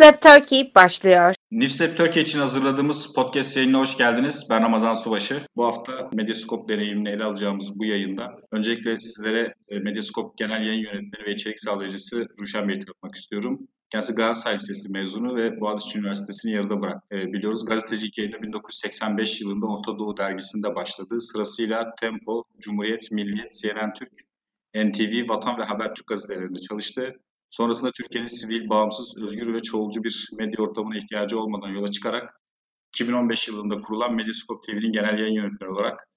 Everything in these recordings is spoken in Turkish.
Newslab Turkey başlıyor. Newslab Turkey için hazırladığımız podcast yayınına hoş geldiniz. Ben Ramazan Subaşı. Bu hafta Medyascope deneyimini ele alacağımız bu yayında öncelikle sizlere e, Medyascope Genel Yayın Yönetmeni ve İçerik Sağlayıcısı Ruşen Bey'i tanıtmak istiyorum. Kendisi Galatasaray Lisesi mezunu ve Boğaziçi Üniversitesi'ni yarıda bırak. E, biliyoruz gazetecilik yayını 1985 yılında Orta Doğu dergisinde başladı. Sırasıyla Tempo, Cumhuriyet, Milliyet, CNN Türk, NTV, Vatan ve Habertürk gazetelerinde çalıştı. Sonrasında Türkiye'nin sivil, bağımsız, özgür ve çoğulcu bir medya ortamına ihtiyacı olmadan yola çıkarak 2015 yılında kurulan Medyascope TV'nin genel yayın yönetmeni olarak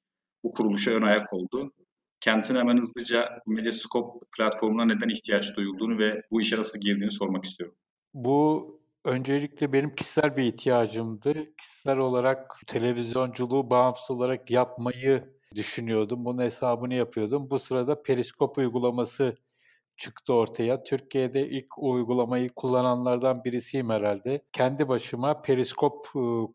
bu kuruluşa ön ayak oldu. Kendisine hemen hızlıca Medyascope platformuna neden ihtiyaç duyulduğunu ve bu işe nasıl girdiğini sormak istiyorum. Bu öncelikle benim kişisel bir ihtiyacımdı. Kişisel olarak televizyonculuğu bağımsız olarak yapmayı düşünüyordum. Bunun hesabını yapıyordum. Bu sırada Periskop uygulaması çıktı ortaya. Türkiye'de ilk uygulamayı kullananlardan birisiyim herhalde. Kendi başıma periskop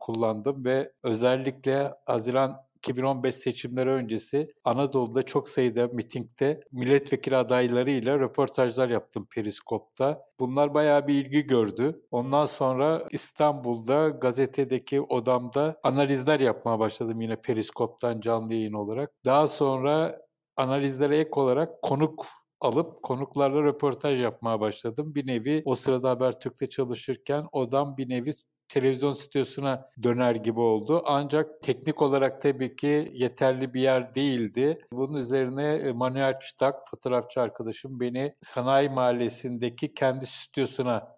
kullandım ve özellikle Haziran 2015 seçimleri öncesi Anadolu'da çok sayıda mitingde milletvekili adaylarıyla röportajlar yaptım Periskop'ta. Bunlar bayağı bir ilgi gördü. Ondan sonra İstanbul'da gazetedeki odamda analizler yapmaya başladım yine Periskop'tan canlı yayın olarak. Daha sonra analizlere ek olarak konuk alıp konuklarla röportaj yapmaya başladım. Bir nevi o sırada Habertürk'te çalışırken odam bir nevi televizyon stüdyosuna döner gibi oldu. Ancak teknik olarak tabii ki yeterli bir yer değildi. Bunun üzerine e, Manuel Çıtak, fotoğrafçı arkadaşım beni Sanayi Mahallesi'ndeki kendi stüdyosuna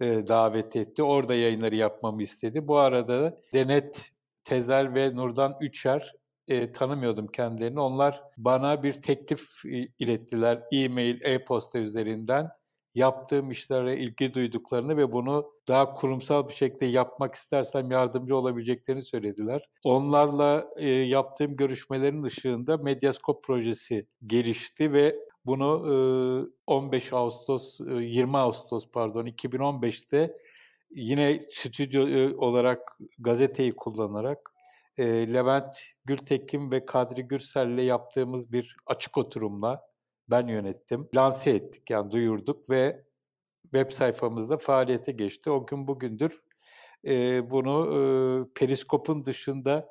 e, davet etti. Orada yayınları yapmamı istedi. Bu arada Denet Tezel ve Nurdan Üçer e, tanımıyordum kendilerini. Onlar bana bir teklif ilettiler e-mail, e-posta üzerinden yaptığım işlere ilgi duyduklarını ve bunu daha kurumsal bir şekilde yapmak istersem yardımcı olabileceklerini söylediler. Onlarla e, yaptığım görüşmelerin ışığında Medyascope projesi gelişti ve bunu e, 15 Ağustos, e, 20 Ağustos pardon 2015'te yine stüdyo e, olarak gazeteyi kullanarak e, Levent Gültekin ve Kadri Gürsel'le yaptığımız bir açık oturumla ben yönettim. Lanse ettik yani duyurduk ve web sayfamızda faaliyete geçti. O gün bugündür e, bunu e, Periskop'un dışında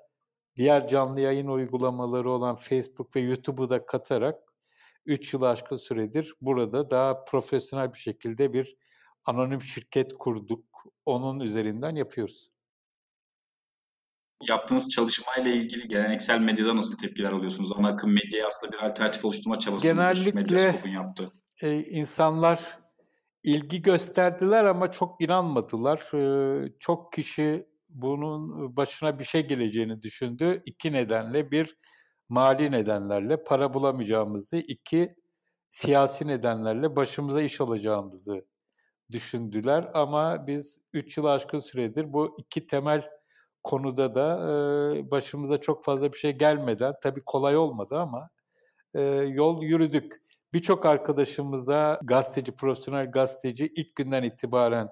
diğer canlı yayın uygulamaları olan Facebook ve YouTube'u da katarak 3 yıl aşkın süredir burada daha profesyonel bir şekilde bir anonim şirket kurduk. Onun üzerinden yapıyoruz yaptığınız çalışmayla ilgili geleneksel medyada nasıl tepkiler alıyorsunuz? Ana akım medyaya aslında bir alternatif oluşturma çabası Genellikle yaptığı. E, insanlar ilgi gösterdiler ama çok inanmadılar. E, çok kişi bunun başına bir şey geleceğini düşündü. İki nedenle. Bir, mali nedenlerle para bulamayacağımızı. iki siyasi nedenlerle başımıza iş alacağımızı düşündüler. Ama biz üç yıl aşkın süredir bu iki temel konuda da e, başımıza çok fazla bir şey gelmeden, tabii kolay olmadı ama e, yol yürüdük. Birçok arkadaşımıza gazeteci, profesyonel gazeteci ilk günden itibaren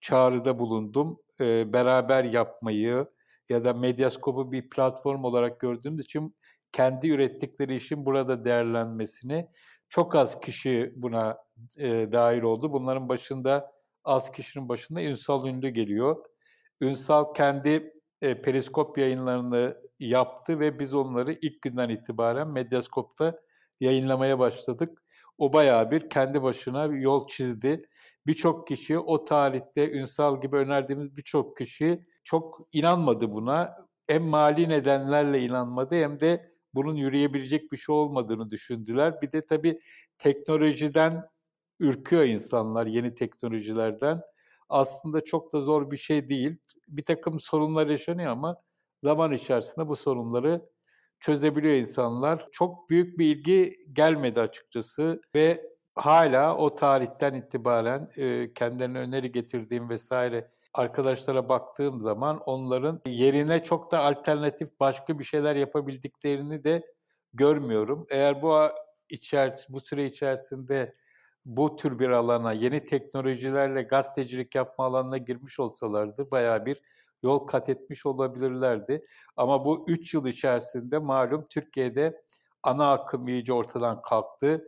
çağrıda bulundum. E, beraber yapmayı ya da Medyascope'u bir platform olarak gördüğümüz için kendi ürettikleri işin burada değerlenmesini çok az kişi buna e, dahil oldu. Bunların başında az kişinin başında Ünsal Ünlü geliyor. Ünsal kendi e, periskop yayınlarını yaptı ve biz onları ilk günden itibaren Medyaskop'ta yayınlamaya başladık. O bayağı bir kendi başına bir yol çizdi. Birçok kişi o tarihte Ünsal gibi önerdiğimiz birçok kişi çok inanmadı buna. Hem mali nedenlerle inanmadı hem de bunun yürüyebilecek bir şey olmadığını düşündüler. Bir de tabii teknolojiden ürküyor insanlar, yeni teknolojilerden aslında çok da zor bir şey değil. Bir takım sorunlar yaşanıyor ama zaman içerisinde bu sorunları çözebiliyor insanlar. Çok büyük bir ilgi gelmedi açıkçası ve hala o tarihten itibaren e, kendilerine öneri getirdiğim vesaire arkadaşlara baktığım zaman onların yerine çok da alternatif başka bir şeyler yapabildiklerini de görmüyorum. Eğer bu içer bu süre içerisinde bu tür bir alana, yeni teknolojilerle gazetecilik yapma alanına girmiş olsalardı bayağı bir yol kat etmiş olabilirlerdi. Ama bu üç yıl içerisinde malum Türkiye'de ana akım iyice ortadan kalktı.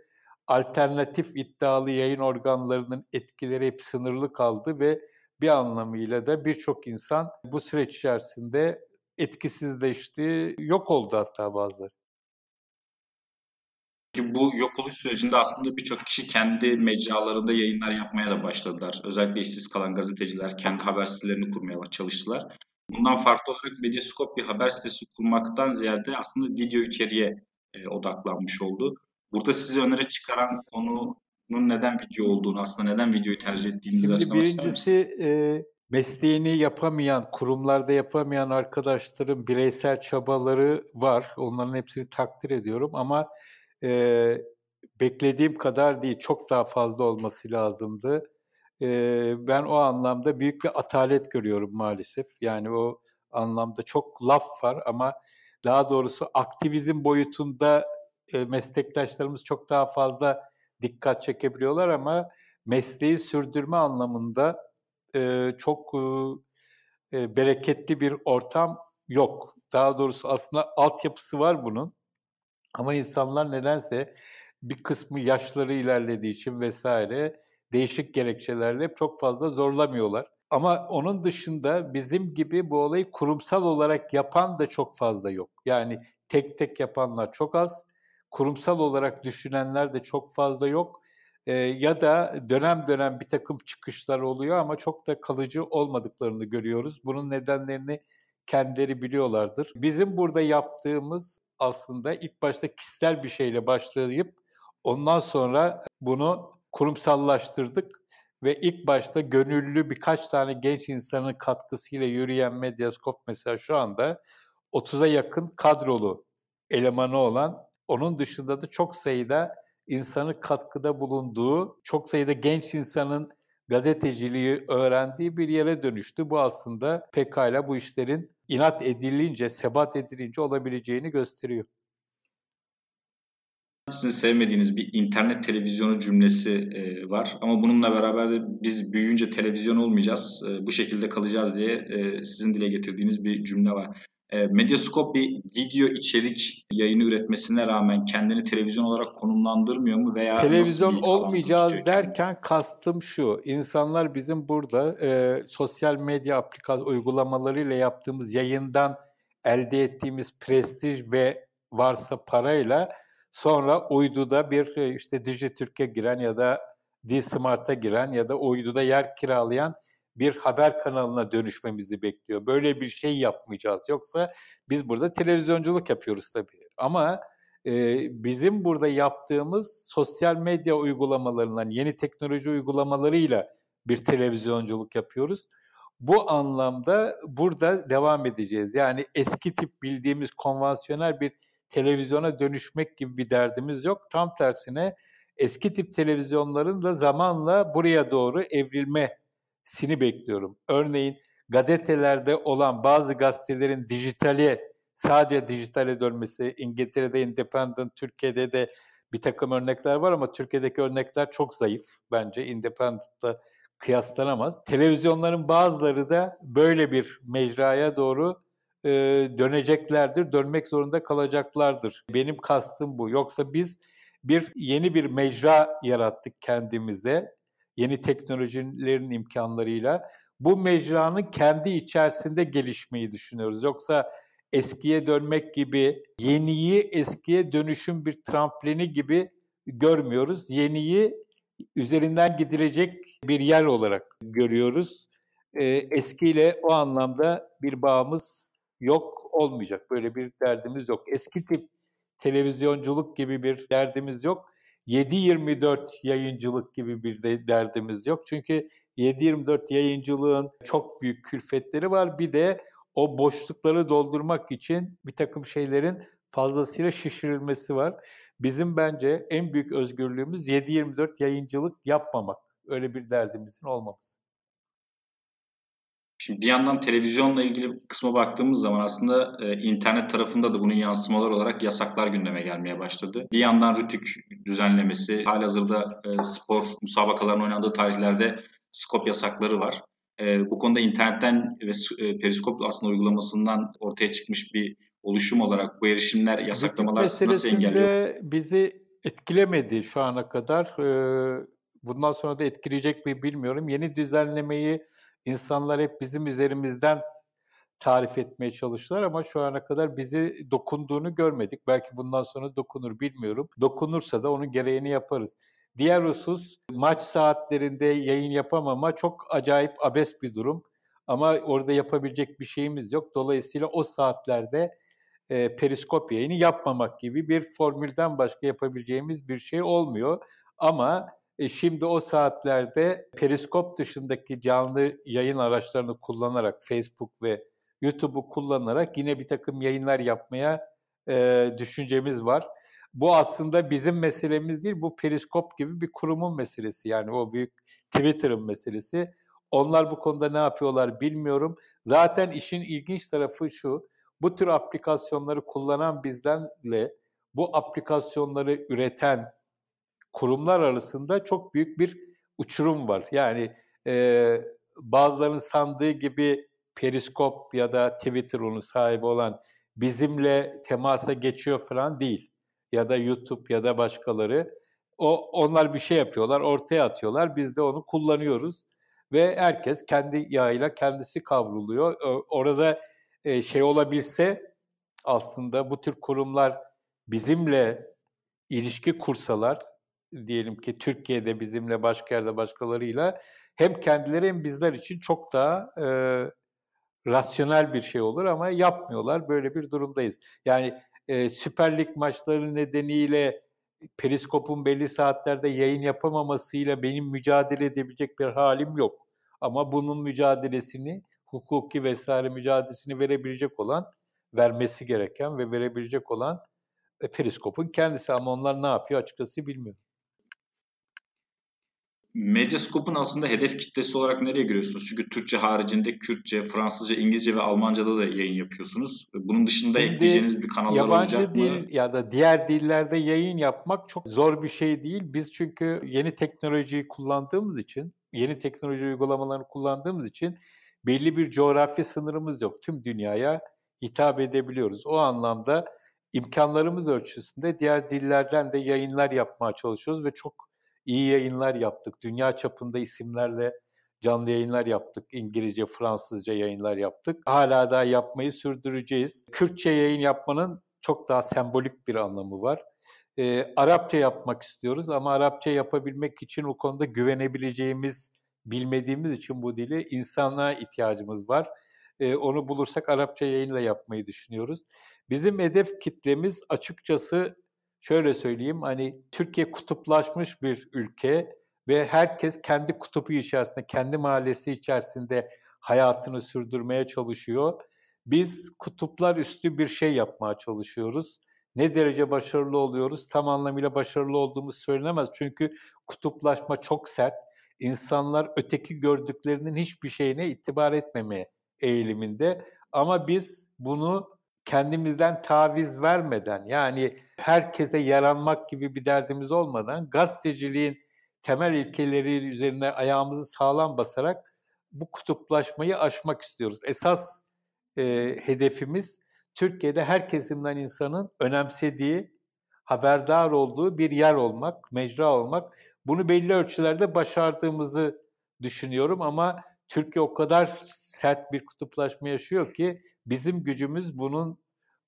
Alternatif iddialı yayın organlarının etkileri hep sınırlı kaldı ve bir anlamıyla da birçok insan bu süreç içerisinde etkisizleşti, yok oldu hatta bazıları. Ki bu yok oluş sürecinde aslında birçok kişi kendi mecralarında yayınlar yapmaya da başladılar. Özellikle işsiz kalan gazeteciler kendi haber sitelerini kurmaya çalıştılar. Bundan farklı olarak Medyaskop bir haber sitesi kurmaktan ziyade aslında video içeriğe e, odaklanmış oldu. Burada size öneri çıkaran konunun neden video olduğunu, aslında neden videoyu tercih ettiğini biraz açıklamak Birincisi e, mesleğini yapamayan, kurumlarda yapamayan arkadaşların bireysel çabaları var. Onların hepsini takdir ediyorum ama e, beklediğim kadar değil, çok daha fazla olması lazımdı. E, ben o anlamda büyük bir atalet görüyorum maalesef. Yani o anlamda çok laf var ama daha doğrusu aktivizm boyutunda e, meslektaşlarımız çok daha fazla dikkat çekebiliyorlar ama mesleği sürdürme anlamında e, çok e, bereketli bir ortam yok. Daha doğrusu aslında altyapısı var bunun ama insanlar nedense bir kısmı yaşları ilerlediği için vesaire değişik gerekçelerle çok fazla zorlamıyorlar. Ama onun dışında bizim gibi bu olayı kurumsal olarak yapan da çok fazla yok. Yani tek tek yapanlar çok az, kurumsal olarak düşünenler de çok fazla yok. Ee, ya da dönem dönem bir takım çıkışlar oluyor ama çok da kalıcı olmadıklarını görüyoruz. Bunun nedenlerini kendileri biliyorlardır. Bizim burada yaptığımız aslında ilk başta kişisel bir şeyle başlayıp ondan sonra bunu kurumsallaştırdık ve ilk başta gönüllü birkaç tane genç insanın katkısıyla yürüyen Medyaskop mesela şu anda 30'a yakın kadrolu elemanı olan onun dışında da çok sayıda insanın katkıda bulunduğu, çok sayıda genç insanın gazeteciliği öğrendiği bir yere dönüştü. Bu aslında pekala bu işlerin inat edilince, sebat edilince olabileceğini gösteriyor. Sizin sevmediğiniz bir internet televizyonu cümlesi e, var ama bununla beraber de biz büyüyünce televizyon olmayacağız, e, bu şekilde kalacağız diye e, sizin dile getirdiğiniz bir cümle var. E, Medyascope bir video içerik yayını üretmesine rağmen kendini televizyon olarak konumlandırmıyor mu veya televizyon olmayacağız derken kastım şu. İnsanlar bizim burada e, sosyal medya aplikasyon uygulamalarıyla yaptığımız yayından elde ettiğimiz prestij ve varsa parayla sonra uyduda bir e, işte Dijitürk'e giren ya da D-Smart'a giren ya da uyduda yer kiralayan bir haber kanalına dönüşmemizi bekliyor. Böyle bir şey yapmayacağız. Yoksa biz burada televizyonculuk yapıyoruz tabii. Ama e, bizim burada yaptığımız sosyal medya uygulamalarından, yeni teknoloji uygulamalarıyla bir televizyonculuk yapıyoruz. Bu anlamda burada devam edeceğiz. Yani eski tip bildiğimiz konvansiyonel bir televizyona dönüşmek gibi bir derdimiz yok. Tam tersine eski tip televizyonların da zamanla buraya doğru evrilme sini bekliyorum. Örneğin gazetelerde olan bazı gazetelerin dijitale sadece dijitale dönmesi, İngiltere'de Independent, Türkiye'de de bir takım örnekler var ama Türkiye'deki örnekler çok zayıf bence Independent'la kıyaslanamaz. Televizyonların bazıları da böyle bir mecraya doğru e, döneceklerdir, dönmek zorunda kalacaklardır. Benim kastım bu. Yoksa biz bir yeni bir mecra yarattık kendimize yeni teknolojilerin imkanlarıyla bu mecranın kendi içerisinde gelişmeyi düşünüyoruz. Yoksa eskiye dönmek gibi yeniyi eskiye dönüşüm bir tramplini gibi görmüyoruz. Yeniyi üzerinden gidilecek bir yer olarak görüyoruz. Ee, eskiyle o anlamda bir bağımız yok olmayacak. Böyle bir derdimiz yok. Eski tip televizyonculuk gibi bir derdimiz yok. 7-24 yayıncılık gibi bir de derdimiz yok. Çünkü 7-24 yayıncılığın çok büyük külfetleri var. Bir de o boşlukları doldurmak için bir takım şeylerin fazlasıyla şişirilmesi var. Bizim bence en büyük özgürlüğümüz 7-24 yayıncılık yapmamak. Öyle bir derdimizin olmaması. Şimdi bir yandan televizyonla ilgili kısma baktığımız zaman aslında e, internet tarafında da bunun yansımalar olarak yasaklar gündeme gelmeye başladı. Bir yandan Rütük düzenlemesi, halihazırda e, spor musabakaların oynandığı tarihlerde skop yasakları var. E, bu konuda internetten ve e, periskop aslında uygulamasından ortaya çıkmış bir oluşum olarak bu erişimler, yasaklamalar nasıl engelliyor? bizi etkilemedi şu ana kadar. E, bundan sonra da etkileyecek mi bilmiyorum. Yeni düzenlemeyi insanlar hep bizim üzerimizden tarif etmeye çalıştılar ama şu ana kadar bizi dokunduğunu görmedik. Belki bundan sonra dokunur bilmiyorum. Dokunursa da onun gereğini yaparız. Diğer husus maç saatlerinde yayın yapamama çok acayip abes bir durum. Ama orada yapabilecek bir şeyimiz yok. Dolayısıyla o saatlerde e, periskop yayını yapmamak gibi bir formülden başka yapabileceğimiz bir şey olmuyor. Ama e, şimdi o saatlerde periskop dışındaki canlı yayın araçlarını kullanarak Facebook ve YouTube'u kullanarak yine bir takım yayınlar yapmaya e, düşüncemiz var. Bu aslında bizim meselemiz değil, bu Periskop gibi bir kurumun meselesi. Yani o büyük Twitter'ın meselesi. Onlar bu konuda ne yapıyorlar bilmiyorum. Zaten işin ilginç tarafı şu, bu tür aplikasyonları kullanan bizdenle bu aplikasyonları üreten kurumlar arasında çok büyük bir uçurum var. Yani e, bazılarının sandığı gibi Periskop ya da Twitter onun sahibi olan bizimle temasa geçiyor falan değil. Ya da YouTube ya da başkaları. O onlar bir şey yapıyorlar, ortaya atıyorlar. Biz de onu kullanıyoruz ve herkes kendi yağıyla kendisi kavruluyor. Orada e, şey olabilse aslında bu tür kurumlar bizimle ilişki kursalar diyelim ki Türkiye'de bizimle başka yerde başkalarıyla hem kendileri hem bizler için çok daha e, rasyonel bir şey olur ama yapmıyorlar. Böyle bir durumdayız. Yani e, Süper Lig maçları nedeniyle Periskop'un belli saatlerde yayın yapamamasıyla benim mücadele edebilecek bir halim yok. Ama bunun mücadelesini, hukuki vesaire mücadelesini verebilecek olan, vermesi gereken ve verebilecek olan e, Periskop'un kendisi. Ama onlar ne yapıyor açıkçası bilmiyorum. Medyascope'un aslında hedef kitlesi olarak nereye görüyorsunuz? Çünkü Türkçe haricinde Kürtçe, Fransızca, İngilizce ve Almanca'da da yayın yapıyorsunuz. Bunun dışında Şimdi, ekleyeceğiniz bir kanallar olacak mı? Yabancı dil ya da diğer dillerde yayın yapmak çok zor bir şey değil. Biz çünkü yeni teknolojiyi kullandığımız için, yeni teknoloji uygulamalarını kullandığımız için belli bir coğrafi sınırımız yok. Tüm dünyaya hitap edebiliyoruz. O anlamda imkanlarımız ölçüsünde diğer dillerden de yayınlar yapmaya çalışıyoruz ve çok iyi yayınlar yaptık. Dünya çapında isimlerle canlı yayınlar yaptık. İngilizce, Fransızca yayınlar yaptık. Hala daha yapmayı sürdüreceğiz. Kürtçe yayın yapmanın çok daha sembolik bir anlamı var. Ee, Arapça yapmak istiyoruz ama Arapça yapabilmek için o konuda güvenebileceğimiz, bilmediğimiz için bu dili insanlığa ihtiyacımız var. Ee, onu bulursak Arapça yayınla yapmayı düşünüyoruz. Bizim hedef kitlemiz açıkçası şöyle söyleyeyim hani Türkiye kutuplaşmış bir ülke ve herkes kendi kutubu içerisinde, kendi mahallesi içerisinde hayatını sürdürmeye çalışıyor. Biz kutuplar üstü bir şey yapmaya çalışıyoruz. Ne derece başarılı oluyoruz? Tam anlamıyla başarılı olduğumuz söylenemez. Çünkü kutuplaşma çok sert. İnsanlar öteki gördüklerinin hiçbir şeyine itibar etmemeye eğiliminde. Ama biz bunu kendimizden taviz vermeden yani herkese yaranmak gibi bir derdimiz olmadan gazeteciliğin temel ilkeleri üzerine ayağımızı sağlam basarak bu kutuplaşmayı aşmak istiyoruz. Esas e, hedefimiz Türkiye'de her kesimden insanın önemsediği, haberdar olduğu bir yer olmak, mecra olmak. Bunu belli ölçülerde başardığımızı düşünüyorum ama Türkiye o kadar sert bir kutuplaşma yaşıyor ki bizim gücümüz bunun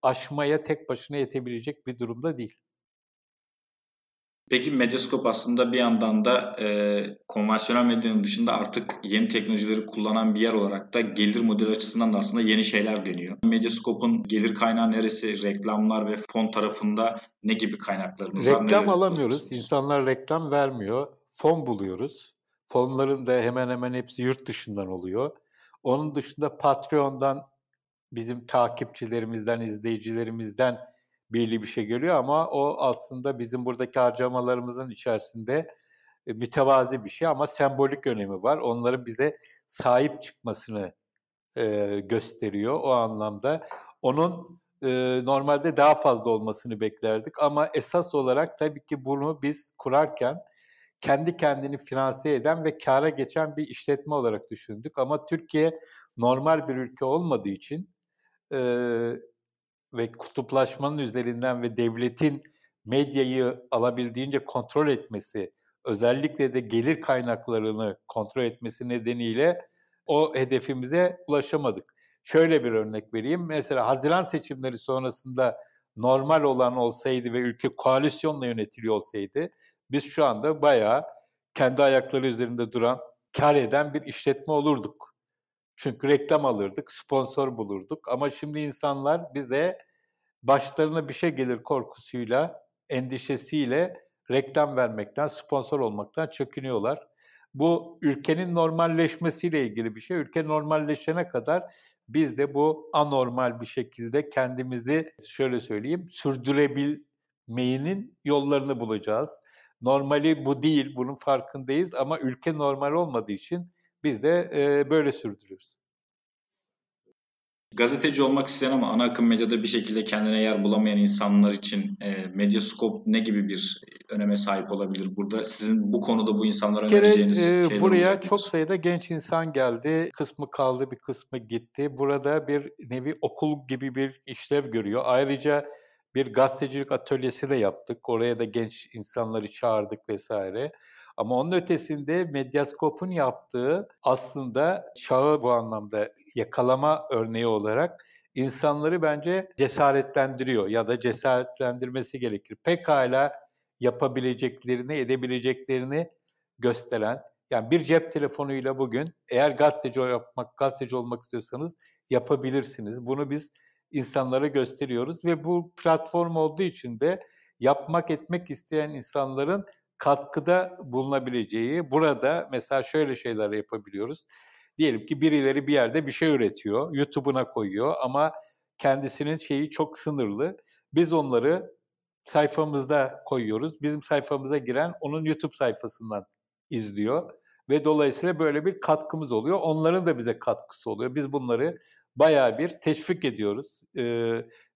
aşmaya tek başına yetebilecek bir durumda değil. Peki Medyascope aslında bir yandan da e, konvansiyonel medyanın dışında artık yeni teknolojileri kullanan bir yer olarak da gelir modeli açısından da aslında yeni şeyler deniyor. Medyascope'un gelir kaynağı neresi? Reklamlar ve fon tarafında ne gibi kaynaklarımız var? Reklam alamıyoruz. İnsanlar reklam vermiyor. Fon buluyoruz. Fonların da hemen hemen hepsi yurt dışından oluyor. Onun dışında Patreon'dan bizim takipçilerimizden, izleyicilerimizden belli bir şey geliyor ama o aslında bizim buradaki harcamalarımızın içerisinde e, mütevazi bir şey ama sembolik önemi var. Onların bize sahip çıkmasını e, gösteriyor o anlamda. Onun e, normalde daha fazla olmasını beklerdik ama esas olarak tabii ki bunu biz kurarken kendi kendini finanse eden ve kâra geçen bir işletme olarak düşündük. Ama Türkiye normal bir ülke olmadığı için e, ve kutuplaşmanın üzerinden ve devletin medyayı alabildiğince kontrol etmesi, özellikle de gelir kaynaklarını kontrol etmesi nedeniyle o hedefimize ulaşamadık. Şöyle bir örnek vereyim. Mesela Haziran seçimleri sonrasında normal olan olsaydı ve ülke koalisyonla yönetiliyor olsaydı biz şu anda bayağı kendi ayakları üzerinde duran, kar eden bir işletme olurduk. Çünkü reklam alırdık, sponsor bulurduk. Ama şimdi insanlar bize başlarına bir şey gelir korkusuyla, endişesiyle reklam vermekten, sponsor olmaktan çekiniyorlar. Bu ülkenin normalleşmesiyle ilgili bir şey. Ülke normalleşene kadar biz de bu anormal bir şekilde kendimizi şöyle söyleyeyim sürdürebilmeyin yollarını bulacağız. Normali bu değil, bunun farkındayız ama ülke normal olmadığı için biz de e, böyle sürdürüyoruz. Gazeteci olmak isteyen ama ana akım medyada bir şekilde kendine yer bulamayan insanlar için e, Medyascope ne gibi bir öneme sahip olabilir? Burada sizin bu konuda bu insanlara bir kere, önereceğiniz e, şeyler Buraya çok sayıda genç insan geldi. Kısmı kaldı, bir kısmı gitti. Burada bir nevi okul gibi bir işlev görüyor. Ayrıca bir gazetecilik atölyesi de yaptık. Oraya da genç insanları çağırdık vesaire. Ama onun ötesinde Medyascope'un yaptığı aslında çağı bu anlamda yakalama örneği olarak insanları bence cesaretlendiriyor ya da cesaretlendirmesi gerekir. Pekala yapabileceklerini, edebileceklerini gösteren, yani bir cep telefonuyla bugün eğer gazeteci yapmak, gazeteci olmak istiyorsanız yapabilirsiniz. Bunu biz insanlara gösteriyoruz ve bu platform olduğu için de yapmak etmek isteyen insanların katkıda bulunabileceği, burada mesela şöyle şeyler yapabiliyoruz. Diyelim ki birileri bir yerde bir şey üretiyor, YouTube'una koyuyor ama kendisinin şeyi çok sınırlı. Biz onları sayfamızda koyuyoruz. Bizim sayfamıza giren onun YouTube sayfasından izliyor ve dolayısıyla böyle bir katkımız oluyor. Onların da bize katkısı oluyor. Biz bunları bayağı bir teşvik ediyoruz ee,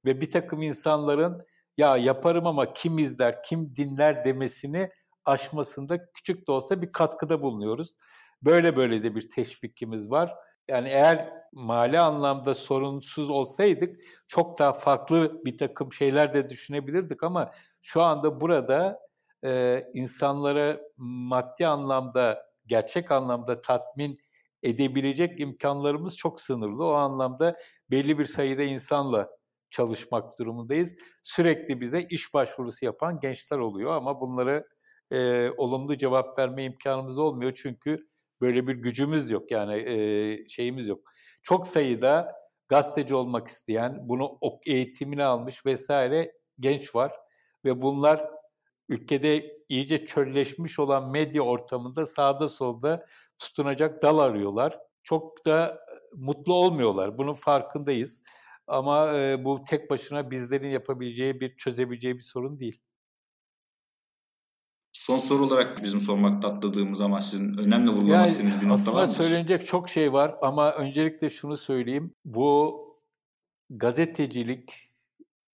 ve bir takım insanların ya yaparım ama kim izler, kim dinler demesini aşmasında küçük de olsa bir katkıda bulunuyoruz. Böyle böyle de bir teşvikimiz var. Yani eğer mali anlamda sorunsuz olsaydık çok daha farklı bir takım şeyler de düşünebilirdik ama şu anda burada e, insanlara maddi anlamda, gerçek anlamda tatmin edebilecek imkanlarımız çok sınırlı. O anlamda belli bir sayıda insanla çalışmak durumundayız. Sürekli bize iş başvurusu yapan gençler oluyor ama bunları e, olumlu cevap verme imkanımız olmuyor çünkü böyle bir gücümüz yok yani e, şeyimiz yok. Çok sayıda gazeteci olmak isteyen, bunu eğitimini almış vesaire genç var ve bunlar ülkede iyice çölleşmiş olan medya ortamında sağda solda tutunacak dal arıyorlar. Çok da mutlu olmuyorlar. Bunun farkındayız. Ama e, bu tek başına bizlerin yapabileceği bir çözebileceği bir sorun değil. Son soru olarak bizim sormakta atladığımız ama sizin önemli vurgulamak istediğiniz bir nokta var mı? Aslında söylenecek çok şey var ama öncelikle şunu söyleyeyim. Bu gazetecilik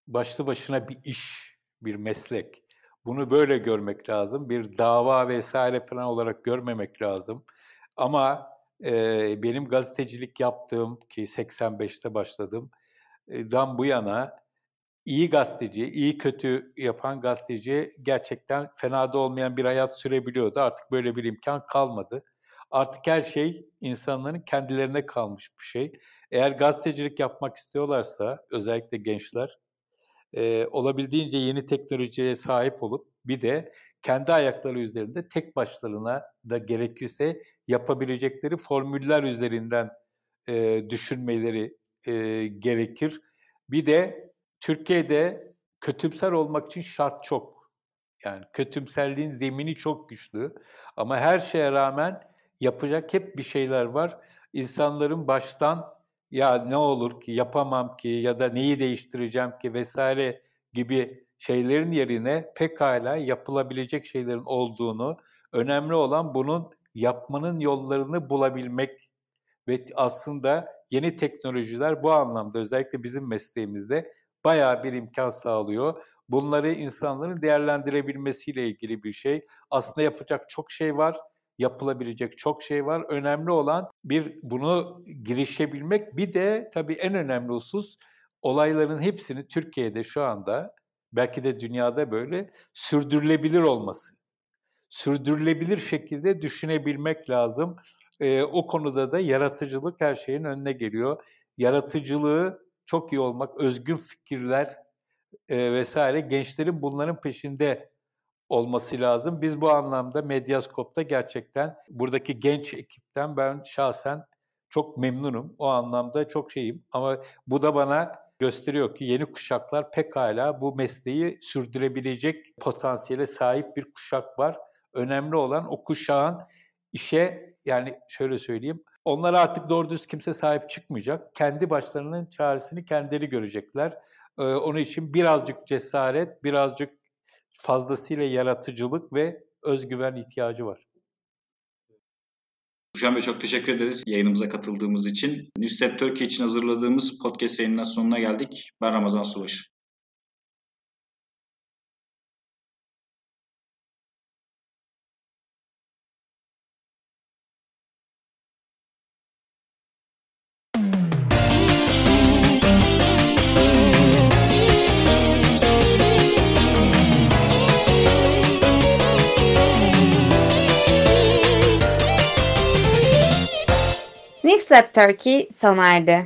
başlı başına bir iş, bir meslek. Bunu böyle görmek lazım. Bir dava vesaire falan olarak görmemek lazım. Ama e, benim gazetecilik yaptığım ki 85'te başladım. Dan bu yana iyi gazeteci, iyi kötü yapan gazeteci gerçekten fena da olmayan bir hayat sürebiliyordu. Artık böyle bir imkan kalmadı. Artık her şey insanların kendilerine kalmış bir şey. Eğer gazetecilik yapmak istiyorlarsa, özellikle gençler, e, olabildiğince yeni teknolojiye sahip olup bir de kendi ayakları üzerinde tek başlarına da gerekirse yapabilecekleri formüller üzerinden e, düşünmeleri e, gerekir. Bir de Türkiye'de kötümser olmak için şart çok. Yani kötümserliğin zemini çok güçlü. Ama her şeye rağmen yapacak hep bir şeyler var. İnsanların baştan ya ne olur ki yapamam ki ya da neyi değiştireceğim ki vesaire gibi şeylerin yerine pekala yapılabilecek şeylerin olduğunu, önemli olan bunun yapmanın yollarını bulabilmek ve aslında yeni teknolojiler bu anlamda özellikle bizim mesleğimizde bayağı bir imkan sağlıyor. Bunları insanların değerlendirebilmesiyle ilgili bir şey. Aslında yapacak çok şey var, yapılabilecek çok şey var. Önemli olan bir bunu girişebilmek. Bir de tabii en önemli husus olayların hepsini Türkiye'de şu anda belki de dünyada böyle sürdürülebilir olması. Sürdürülebilir şekilde düşünebilmek lazım. E, o konuda da yaratıcılık her şeyin önüne geliyor. Yaratıcılığı çok iyi olmak, özgün fikirler e, vesaire gençlerin bunların peşinde olması lazım. Biz bu anlamda Medyaskop'ta gerçekten buradaki genç ekipten ben şahsen çok memnunum. O anlamda çok şeyim. Ama bu da bana gösteriyor ki yeni kuşaklar pekala bu mesleği sürdürebilecek potansiyele sahip bir kuşak var. Önemli olan o kuşağın işe yani şöyle söyleyeyim onlar artık doğru düz kimse sahip çıkmayacak. Kendi başlarının çaresini kendileri görecekler. Ee, onun için birazcık cesaret, birazcık fazlasıyla yaratıcılık ve özgüven ihtiyacı var. Hüsam Bey çok teşekkür ederiz yayınımıza katıldığımız için. Newstep Turkey için hazırladığımız podcast yayınının sonuna geldik. Ben Ramazan Subaşı. Newslab Turkey sona erdi.